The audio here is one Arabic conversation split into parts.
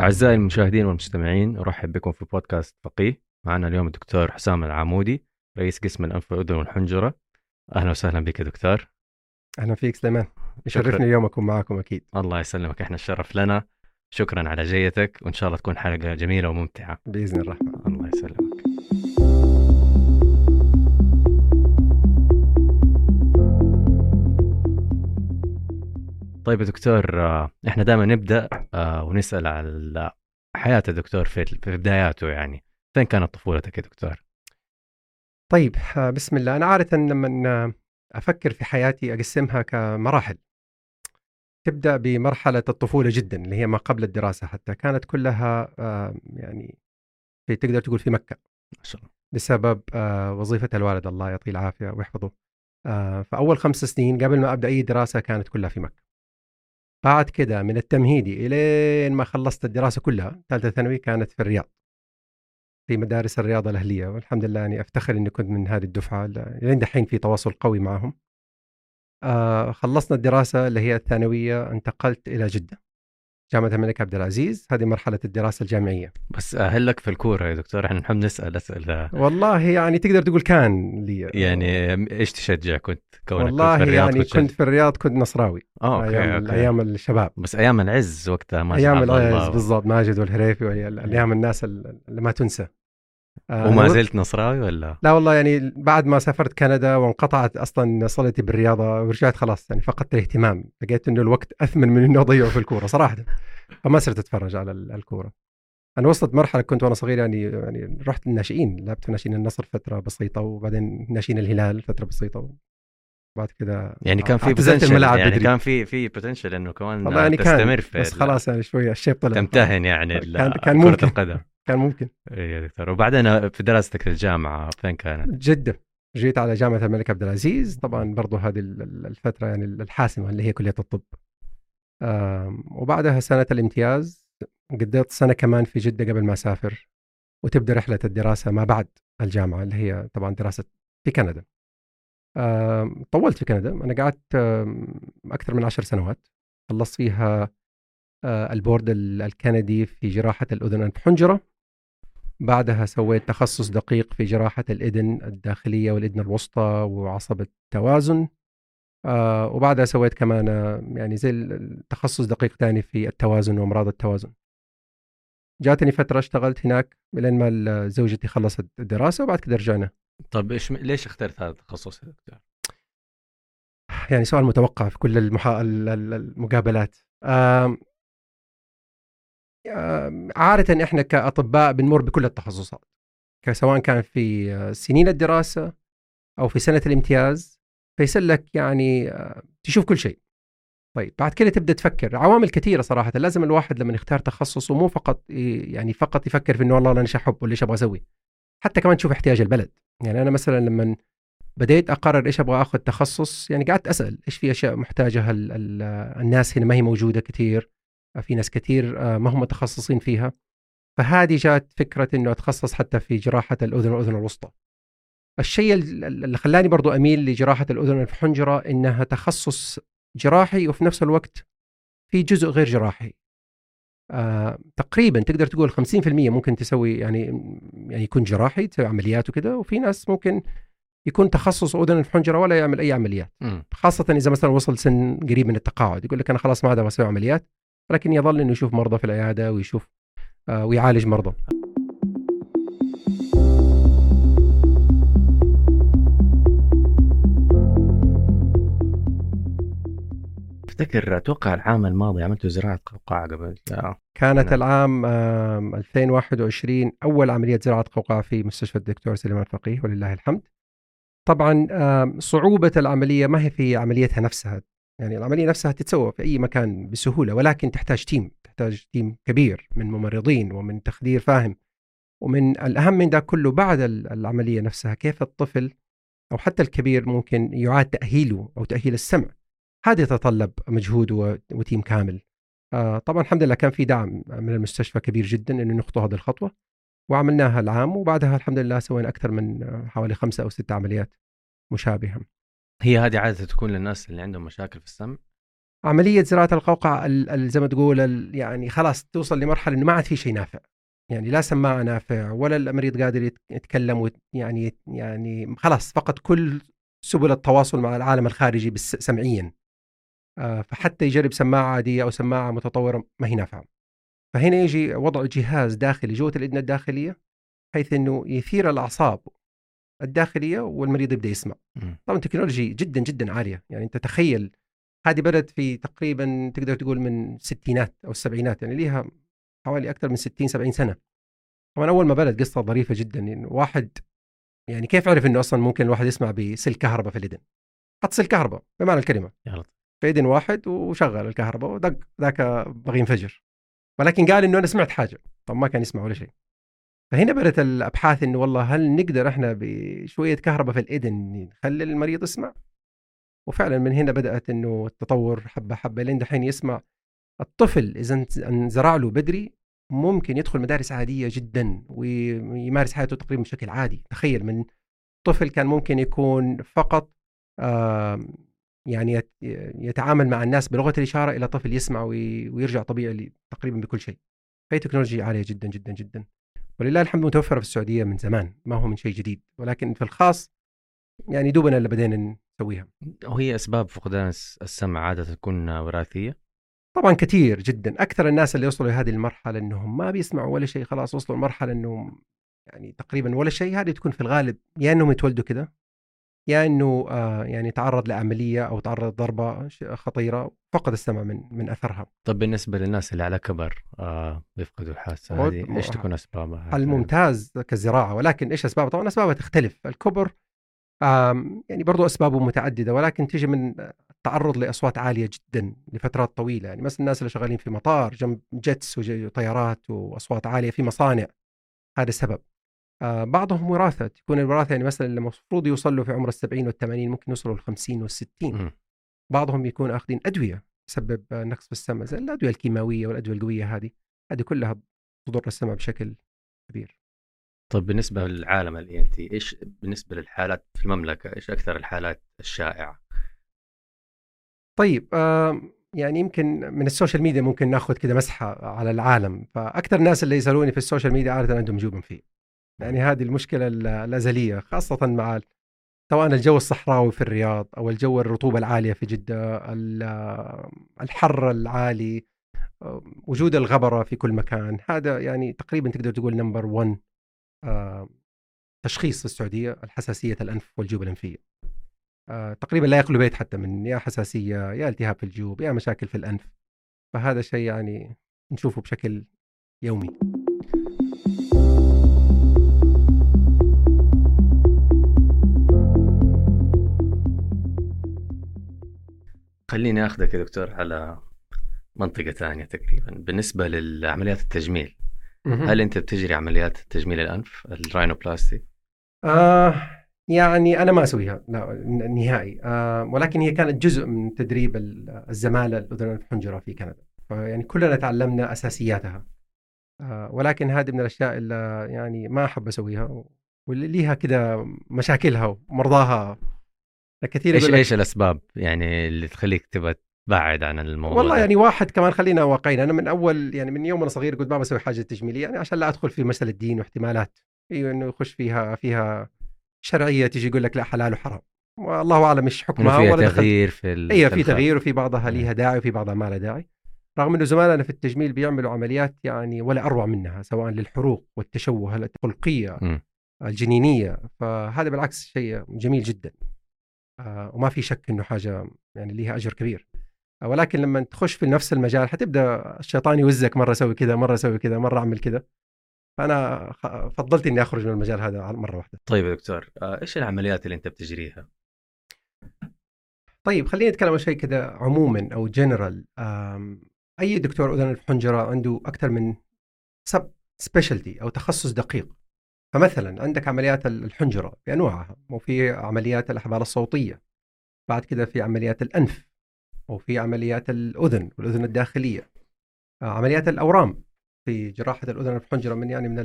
أعزائي المشاهدين والمستمعين أرحب بكم في بودكاست فقيه. معنا اليوم الدكتور حسام العمودي رئيس قسم الأنف والأذن والحنجرة. أهلا وسهلا بك يا دكتور. أهلا فيك سليمان. يشرفني. اليوم اكون معاكم أكيد. الله يسلمك إحنا الشرف لنا. شكرا على جيتك وإن شاء الله تكون حلقة جميلة وممتعة. بإذن الرحمن. طيب يا دكتور آه، إحنا دائما نبدأ آه، ونسأل على حياة الدكتور في في بداياته يعني. فين كانت طفولتك يا دكتور؟ طيب آه، بسم الله. أنا عاده لما أفكر في حياتي أقسمها كمراحل. تبدأ بمرحلة الطفولة جدا اللي هي ما قبل الدراسة حتى. كانت كلها يعني في تقدر تقول في مكة. ما شاء الله. بسبب وظيفة الوالد. الله يعطيه العافية ويحفظه. فأول خمس سنين قبل ما أبدأ أي دراسة كانت كلها في مكة. بعد كده من التمهيدي إلين ما خلصت الدراسة كلها ثالثة ثانوي كانت في الرياض. في مدارس الرياضة الأهلية والحمد لله يعني أفتخر إني كنت من هذه الدفعة لين دحين في تواصل قوي معهم. آه خلصنا الدراسة اللي هي الثانوية انتقلت إلى جدة. جامعة الملك عبد العزيز هذه مرحلة الدراسة الجامعية. بس هل لك في الكورة يا دكتور؟ إحنا نحب نسأل اسئله والله يعني تقدر تقول كان لي. يعني إيش تشجع؟ كنت كونك والله كنت في الرياض يعني تشجع؟ كنت في الرياض كنت نصراوي. آه okay أيام okay. أيام الشباب. بس أيام العز وقتها ما أيام العز بالضبط. ماجد والهريفي وايام الناس اللي ما تنسى. وما أنا- زلت نصراوي ولا؟ لا والله يعني بعد ما سافرت كندا وانقطعت أصلا صلتي بالرياضة ورجعت خلاص يعني فقدت الاهتمام لقيت إنه الوقت أثمن من إنه اضيعه في الكورة صراحة فما صرت أتفرج على ال- الكورة أنا وصلت مرحلة كنت وأنا صغير يعني يعني رحت الناشئين لعبت في ناشئين النصر فترة بسيطة وبعدين ناشئين الهلال فترة بسيطة وبعد كده يعني كان في الملاعب يعني بدري. كان في في بوتنشل إنه كمان والله يعني كان تستمر في بس خلاص يعني شوية الشيب طلع تمتهن يعني كان- كان كرة ممكن. القدم كان ممكن. إيه يا دكتور. وبعدين في دراستك في الجامعة فين كانت؟ جدة. جيت على جامعة الملك عبد العزيز. طبعا برضو هذه ال- ال- الفترة يعني الحاسمة اللي هي كلية الطب. وبعدها سنة الامتياز قضيت سنة كمان في جدة قبل ما أسافر. وتبدأ رحلة الدراسة ما بعد الجامعة اللي هي طبعا دراسة في كندا. طولت في كندا. أنا قعدت آم، أكثر من عشر سنوات. خلصت فيها آه، ال board ال- الكندي في جراحة الأذن والأنف حنجرة. بعدها سويت تخصص دقيق في جراحة الإذن الداخلية والإذن الوسطى وعصب التوازن. آه وبعدها سويت كمان آه، يعني زي التخصص دقيق ثاني في التوازن وأمراض التوازن. جاتني فترة اشتغلت هناك لين ما زوجتي خلصت الدراسة وبعد كده رجعنا. طب إيش ليش اخترت هذا التخصص يا دكتور؟ يعني سؤال متوقع في كل المحا... ال- ال- المقابلات. آم، آم، عادة إحنا كأطباء بنمر بكل التخصصات سواء كان في آه، سنين الدراسة أو في سنة الامتياز فيصير لك يعني آه، تشوف كل شيء. طيب بعد كده تبدأ تفكر. عوامل كثيرة صراحة لازم الواحد لما يختار تخصصه مو فقط يعني فقط يفكر في إنه والله أنا إيش أحب ولا إيش أبغى أسوي حتى كمان تشوف احتياج البلد. يعني أنا مثلا لما بديت أقرر إيش أبغى آخذ تخصص يعني قعدت أسأل إيش في أشياء محتاجها ال ال الناس هنا ما هي موجودة كثير؟ في ناس كثير آه، ما هم متخصصين فيها. فهذه جات فكرة إنه أتخصص حتى في جراحة الأذن والأذن الوسطى. الشيء ال- اللي خلاني برضو أميل لجراحة الأذن الحنجرة إنها تخصص جراحي وفي نفس الوقت في جزء غير جراحي. آه تقريبا تقدر تقول 50% ممكن تسوي يعني يعني يكون جراحي تسوي عمليات وكذا وفي ناس ممكن يكون تخصص أذن الحنجرة ولا يعمل أي عمليات. مم. خاصة إذا مثلا وصل سن قريب من التقاعد يقول لك أنا خلاص ما أبغى أسوي عمليات. لكن يظل إنه يشوف مرضى في العيادة ويشوف آه ويعالج مرضى افتكر أتوقع العام الماضي عملت زراعة قوقعة قبل. كانت نعم. العام آم، 2021 أول عملية زراعة قوقعة في مستشفى الدكتور سليمان فقيه ولله الحمد. طبعا صعوبة العملية ما هي في عمليتها نفسها، يعني العملية نفسها تتسوى في أي مكان بسهولة ولكن تحتاج تيم، تحتاج تيم كبير من ممرضين ومن تخدير فاهم. ومن الأهم من ده كله بعد ال- العملية نفسها كيف الطفل أو حتى الكبير ممكن يعاد تأهيله أو تأهيل السمع. هذا يتطلب مجهود وتيم كامل. آه، طبعا الحمد لله كان في دعم من المستشفى كبير جدا إنه نخطو هذه الخطوة وعملناها العام وبعدها الحمد لله سوينا أكثر من حوالي خمسة أو ست عمليات مشابهة. هي هذه عادة تكون للناس اللي عندهم مشاكل في السمع عملية زراعة القوقعة ال- ال- زي ما تقول يعني خلاص توصل لمرحلة إنه ما عاد في شيء نافع. يعني لا سماعة نافع ولا المريض قادر يت- يتكلم يعني يعني خلاص فقد كل سبل التواصل مع العالم الخارجي سمعيا. آه، فحتى يجرب سماعة عادية أو سماعة متطورة ما هي نافعة. فهنا يجي وضع جهاز داخلي جوة الاذن الداخلية بحيث إنه يثير الأعصاب. الداخلية والمريض يبدأ يسمع. طبعا تكنولوجي جدا جدا عالية. يعني أنت تخيل هذه بدات في تقريبا تقدر تقول من الستينات أو السبعينات يعني ليها حوالي أكثر من 60 70 سنة. طبعا أول ما بدات قصة ظريفة جدا يعني واحد يعني كيف عرف إنه أصلا ممكن الواحد يسمع بسلك كهرباء في الاذن حط سلك كهرباء بمعنى الكلمة. يلا في اذن واحد وشغل الكهرباء ودق ذاك بغي ينفجر. ولكن قال إنه أنا سمعت حاجة. طب ما كان يسمع ولا شيء. فهنا بدأت الأبحاث إنه والله هل نقدر إحنا بشوية كهرباء في الاذن نخلي المريض يسمع؟ وفعلا من هنا بدأت إنه التطور حبة حبة لين دحين يسمع الطفل إذا انزرع له بدري ممكن يدخل مدارس عادية جدا ويمارس حياته تقريبا بشكل عادي. تخيل من طفل كان ممكن يكون فقط يعني يت- يتعامل مع الناس بلغة الإشارة إلى طفل يسمع وي- ويرجع طبيعي تقريبا بكل شيء. فهي تكنولوجيا عالية جدا جدا جدا. ولله الحمد متوفرة في السعودية من زمان ما هو من شيء جديد ولكن في الخاص يعني دوبنا اللي بدينا نسويها. وهي أسباب فقدان الس- السمع عادة تكون وراثية؟ طبعا كثير جدا. أكثر الناس اللي وصلوا لهذه المرحلة إنهم ما بيسمعوا ولا شيء خلاص وصلوا لمرحلة إنهم يعني تقريبا ولا شيء هذه تكون في الغالب يا إنهم يتولدوا كده يا إنه آه يعني تعرض لعمليه أو تعرض لضربة خطيرة فقد السمع من من أثرها طب بالنسبة للناس اللي على كبر آه بيفقدوا الحاسة هذه إيش تكون أسبابها؟ الممتاز كزراعة ولكن إيش أسبابها؟ طبعا أسبابها تختلف، الكبر يعني برضو أسبابه متعددة ولكن تيجي من التعرض لأصوات عالية جدا لفترات طويلة، يعني مثلا الناس اللي شغالين في مطار جنب جيتس وطيارات وأصوات عالية في مصانع هذا السبب. آه، بعضهم وراثة تكون الوراثة يعني مثلا اللي المفروض يوصل له في عمر السبعين والثمانين ممكن يوصلوا للخمسين والستين. بعضهم يكون آخذين أدوية تسبب آه، نقص في السمع زي الأدوية الكيماوية والأدوية القوية هذه هذه كلها تضر السمع بشكل كبير. طب بالنسبة للعالم ال ENT إيش بالنسبة للحالات في المملكة إيش أكثر الحالات الشائعة؟ طيب آم، يعني يمكن من ال social media ممكن ناخذ كده مسحة على العالم فأكثر الناس اللي يسألوني في ال social media عادة عندهم جيوب أنفية يعني هذه المشكلة ال- الأزلية خاصة مع سواء الجو الصحراوي في الرياض أو الجو الرطوبة العالية في جدة ال- الحر العالي وجود الغبرة في كل مكان. هذا يعني تقريبا تقدر تقول نمبر 1 تشخيص في السعودية الحساسية الأنف والجيوب الأنفية. آه، تقريبا لا يخلو بيت حتى من يا حساسية يا التهاب في الجيوب يا مشاكل في الأنف. فهذا شيء يعني نشوفه بشكل يومي. خليني أخذك يا دكتور على منطقة ثانية تقريبا. بالنسبة للعمليات التجميل هل أنت بتجري عمليات تجميل الأنف الراينوبلاستي؟ آه يعني أنا ما أسويها لا نهائي. آه ولكن هي كانت جزء من تدريب ال- الزمالة الاذن الحنجره في كندا. فيعني كلنا تعلمنا أساسياتها. آه ولكن هذه من الأشياء اللي يعني ما أحب أسويها واللي ليها كده مشاكلها ومرضاها. كثير إيش إيش الأسباب يعني اللي تخليك تبغى تبعد عن الموضوع والله ده؟ يعني واحد كمان خلينا واقعيين أنا من أول يعني من يوم أنا صغير قلت ما بسوي حاجة تجميلية يعني عشان لا أدخل في مسألة الدين واحتمالات أيوه إنه يخش فيها فيها شرعية تيجي يقول لك لا حلال وحرام والله أعلم إيش إنه حكمها فيها ولا دخلت تغيير في ال... أيوه في في الخلق. تغيير وفي بعضها أيوة. ليها داعي وفي بعضها ما لها داعي رغم إنه زملائنا في التجميل بيعملوا عمليات يعني ولا أروع منها سواء للحروق والتشوه الخلقيه مم. الجنينية فهذا بالعكس شيء جميل جدا وما في شك إنه حاجة يعني ليها أجر كبير. آه، ولكن لما تخش في نفس المجال حتبدأ الشيطان يوزك مرة أسوي كذا مرة أسوي كذا مرة أعمل كذا. فأنا فضلت إني أخرج من المجال هذا مرة واحدة. طيب يا دكتور آه، إيش العمليات اللي أنت بتجريها؟ طيب خلينا نتكلم عن شيء كذا عموما أو جنرال أي دكتور أذن الحنجره عنده أكثر من سب سبيشالتي أو تخصص دقيق؟ فمثلا عندك عمليات الحنجرة بأنواعها وفي عمليات الأحبال الصوتية بعد كده في عمليات الأنف وفي عمليات الأذن والأذن الداخلية. آه، عمليات الأورام في جراحة الأذن الحنجرة من يعني من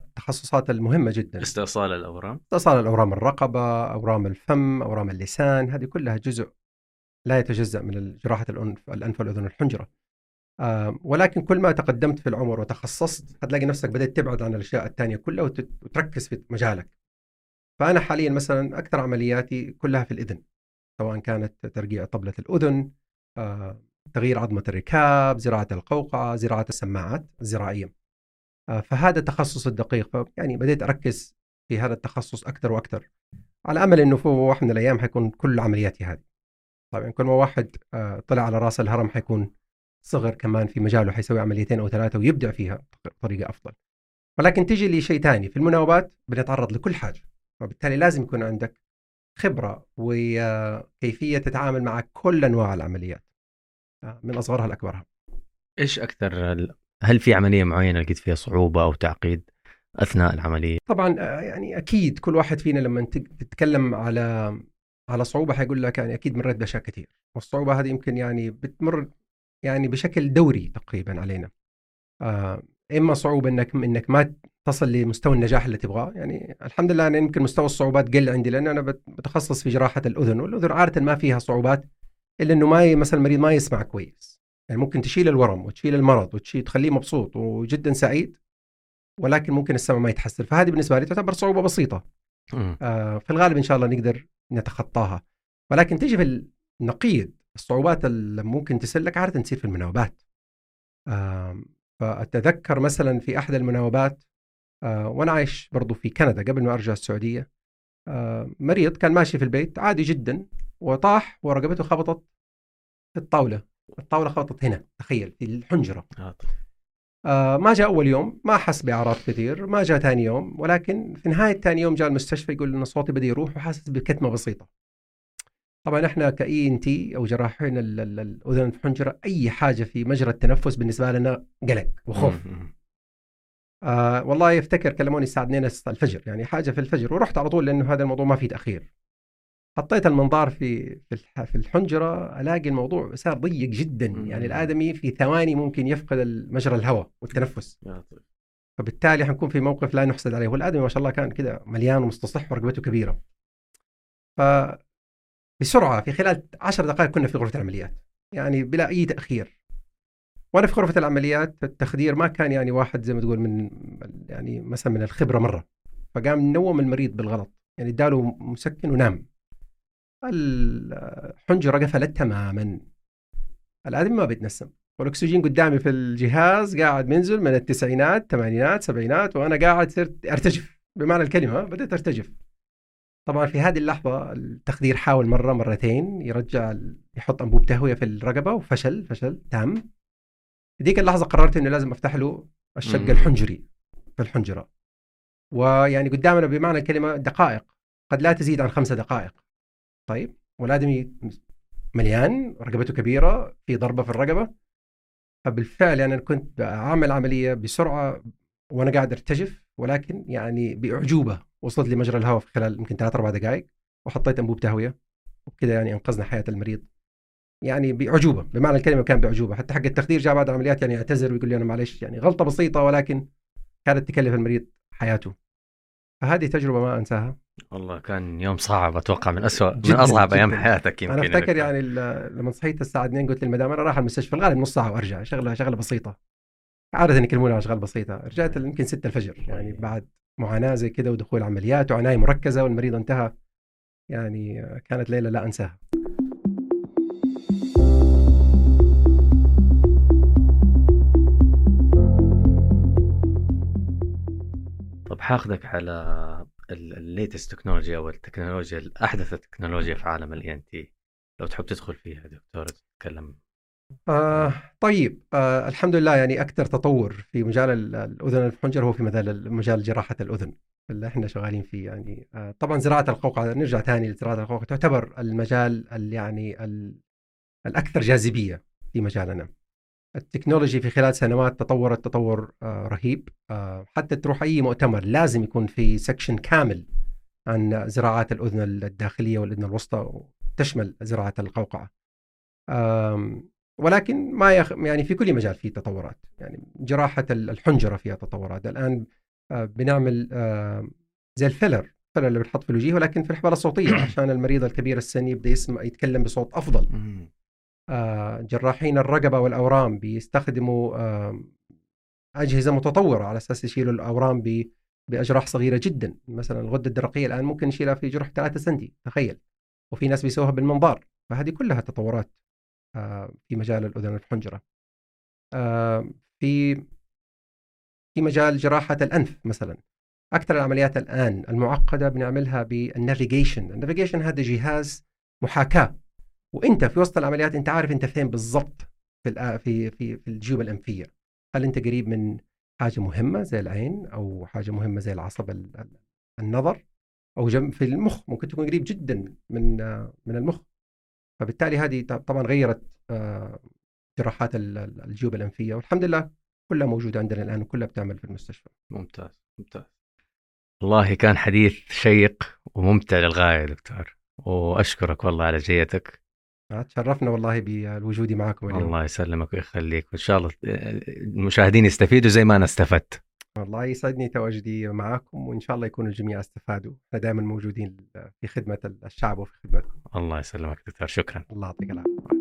التخصصات المهمة جدا. استئصال الأورام؟ اتصال الأورام الرقبة أورام الفم أورام اللسان هذه كلها جزء لا يتجزأ من جراحة الأنف الأنف والأذن والحنجرة آه، ولكن كل ما تقدمت في العمر وتخصصت حتلاقي نفسك بدأت تبعد عن الأشياء الثانية كلها وتركز في مجالك. فأنا حاليا مثلا أكثر عملياتي كلها في الإذن سواء كانت ترقيع طبلة الأذن آه، تغيير عظمة الركاب زراعة القوقعة زراعة السماعات الزراعية. آه، فهذا التخصص الدقيق يعني بديت أركز في هذا التخصص أكثر وأكثر. على أمل أنه في واحد من الأيام حيكون كل عملياتي هذه. طبعا كل ما واحد طلع على رأس الهرم حيكون صغر كمان في مجاله حيسوي عمليتين أو ثلاثة ويبدع فيها بطريقة أفضل. ولكن تيجي لشيء ثاني في المناوبات بنتعرض لكل حاجة وبالتالي لازم يكون عندك خبرة وكيفيه تتعامل مع كل أنواع العمليات آه، من أصغرها لأكبرها. إيش أكثر هل في عملية معينة لقيت فيها صعوبة أو تعقيد أثناء العملية؟ طبعا آه، يعني أكيد كل واحد فينا لما تتكلم على على صعوبة حيقول لك يعني أكيد مريت بأشياء كثير والصعوبة هذه يمكن يعني بتمر يعني بشكل دوري تقريبا علينا. آه إما صعوبة انك إنك ما تصل لمستوى النجاح اللي تبغاه. يعني الحمد لله أنا يمكن مستوى الصعوبات قل عندي لأن أنا بتخصص في جراحة الأذن والأذن عادة ما فيها صعوبات إلا إنه ما مثلا المريض ما يسمع كويس. يعني ممكن تشيل الورم وتشيل المرض وتشيل تخليه مبسوط وجدا سعيد ولكن ممكن السمع ما يتحسن. فهذه بالنسبة لي تعتبر صعوبة بسيطة. آه في الغالب إن شاء الله نقدر نتخطاها. ولكن تجي في النقيض الصعوبات اللي ممكن تسلك عادة تصير في المناوبات. فأتذكر مثلا في أحد المناوبات آه، وأنا عايش برضو في كندا قبل ما أرجع السعودية مريض كان ماشي في البيت عادي جدا وطاح ورقبته خبطت في الطاولة. الطاولة خبطت هنا تخيل في الحنجرة. آه, آه، ما جاء أول يوم ما حس بأعراض كثير ما جاء ثاني يوم ولكن في نهاية ثاني يوم جاء المستشفى يقول إن صوتي بدأ يروح وحاسس بكتمة بسيطة. طبعا إحنا كاي ان تي أو جراحين الأذن الحنجرة أي حاجة في مجرى التنفس بالنسبة لنا قلق وخوف. آه والله يفتكر كلموني الساعة 2 الفجر يعني حاجة في الفجر ورحت على طول لأنه هذا الموضوع ما فيه تأخير. حطيت المنظار في في الحنجرة ألاقي الموضوع صار ضيق جدا يعني الآدمي في ثواني ممكن يفقد مجرى الهواء والتنفس. فبالتالي حنكون في موقف لا نحسد عليه والآدمي ما شاء الله كان كذا مليان ومستصح ورقبته كبيرة. ف بسرعة في خلال 10 دقائق كنا في غرفة العمليات يعني بلا أي تأخير. وأنا في غرفة العمليات التخدير ما كان يعني واحد زي ما تقول من يعني مثلا من الخبرة مرة. فقام نوم المريض بالغلط يعني اداله مسكن ونام. الحنجرة قفلت تماما. الادمي ما بيتنسم. والأكسجين قدامي في الجهاز قاعد منزل من التسعينات ثمانينات سبعينات وأنا قاعد صرت أرتجف. بمعنى الكلمة بديت أرتجف. طبعا في هذه اللحظة التخدير حاول مرة مرتين يرجع يحط أنبوب تهوية في الرقبة وفشل فشل تام في ذيك اللحظة قررت إنه لازم أفتح له الشق الحنجري في الحنجرة. ويعني قدامنا بمعنى الكلمة دقائق قد لا تزيد عن خمسة دقائق. طيب والآدمي مليان رقبته كبيرة في ضربة في الرقبة. فبالفعل يعني أنا كنت أعمل عملية بسرعة وأنا قاعد أرتجف. ولكن يعني بأعجوبة وصلت لي مجرى الهواء في خلال يمكن ثلاث أربع دقائق وحطيت أنبوب تهوية وبكذا يعني أنقذنا حياة المريض. يعني بعجوبه بمعنى الكلمة كان بعجوبه حتى حق التخدير جاء بعد العمليات يعني يعتذر ويقول لي أنا معلش يعني غلطة بسيطة ولكن كانت تكلف المريض حياته. فهذه تجربة ما أنساها. والله كان يوم صعب أتوقع من اسوء من أصعب أيام حياتك يمكن أنا أفتكر يعني لما صحيت الساعة 2 قلت للمدام أنا رايح المستشفى الغالب نص ساعة وأرجع شغله شغلة بسيطة. عادة يكلموني على أشغال بسيطة. رجعت يمكن 6 الفجر يعني بعد معاناة زي كده ودخول عمليات وعناية مركزة والمريض انتهى يعني كانت ليلة لا أنساها. طب حاخذك على ال latest technology أو التكنولوجيا الأحدث التكنولوجيا في عالم ال ENT لو تحب تدخل فيها دكتور تتكلم آه طيب آه الحمد لله يعني أكثر تطور في مجال الأذن الحنجر هو في مجال مجال جراحة الأذن اللي إحنا شغالين فيه يعني. آه طبعا زراعة القوقعه نرجع ثاني لزراعة القوقعه تعتبر المجال يعني الأكثر جاذبية في مجالنا. ال technology في خلال سنوات تطورت تطور آه رهيب. آه حتى تروح أي مؤتمر لازم يكون في section كامل عن زراعات الأذن الداخلية والأذن الوسطى تشمل زراعة القوقعة. ولكن ما يخ... يعني في كل مجال في تطورات. يعني جراحة الحنجرة فيها تطورات. الآن آه، بنعمل آه، زي ال filler. ال filler اللي بنحط في الوجه ولكن في الحبال الصوتية عشان المريض الكبير السن يبدأ يسمع يتكلم بصوت أفضل. آه جراحين الرقبة والأورام بيستخدموا أجهزة متطورة على أساس يشيلوا الأورام بأجراح صغيرة جدا. مثلا الغدة الدرقية الآن ممكن نشيلها في جرح 3 سنتي تخيل. وفي ناس بيسووها بالمنظار. فهذه كلها تطورات في مجال الأذن الحنجره آه في في مجال جراحة الأنف مثلا. أكثر العمليات الآن المعقدة بنعملها بال navigation ال navigation هذا جهاز محاكاة. وأنت في وسط العمليات أنت عارف أنت فين بالضبط في في في في الجيوب الأنفية. هل أنت قريب من حاجة مهمة زي العين أو حاجة مهمة زي العصب النظر أو جنب في المخ؟ ممكن تكون قريب جدا من من المخ. فبالتالي هذه طبعا غيرت آه، جراحات الجيوب الانفيه والحمد لله كلها موجودة عندنا الآن وكلها بتعمل في المستشفى. ممتاز ممتاز. والله كان حديث شيق وممتع للغاية دكتور وأشكرك والله على جيتك. تشرفنا والله بوجودي معكم اليوم. الله يسلمك ويخليك وإن شاء الله المشاهدين يستفيدوا زي ما أنا استفدت. والله يسعدني تواجدي معكم وإن شاء الله يكون الجميع استفادوا إحنا دائما موجودين في خدمة الشعب وفي خدمتكم. الله يسلمك دكتور شكرا. الله يعطيك العافية.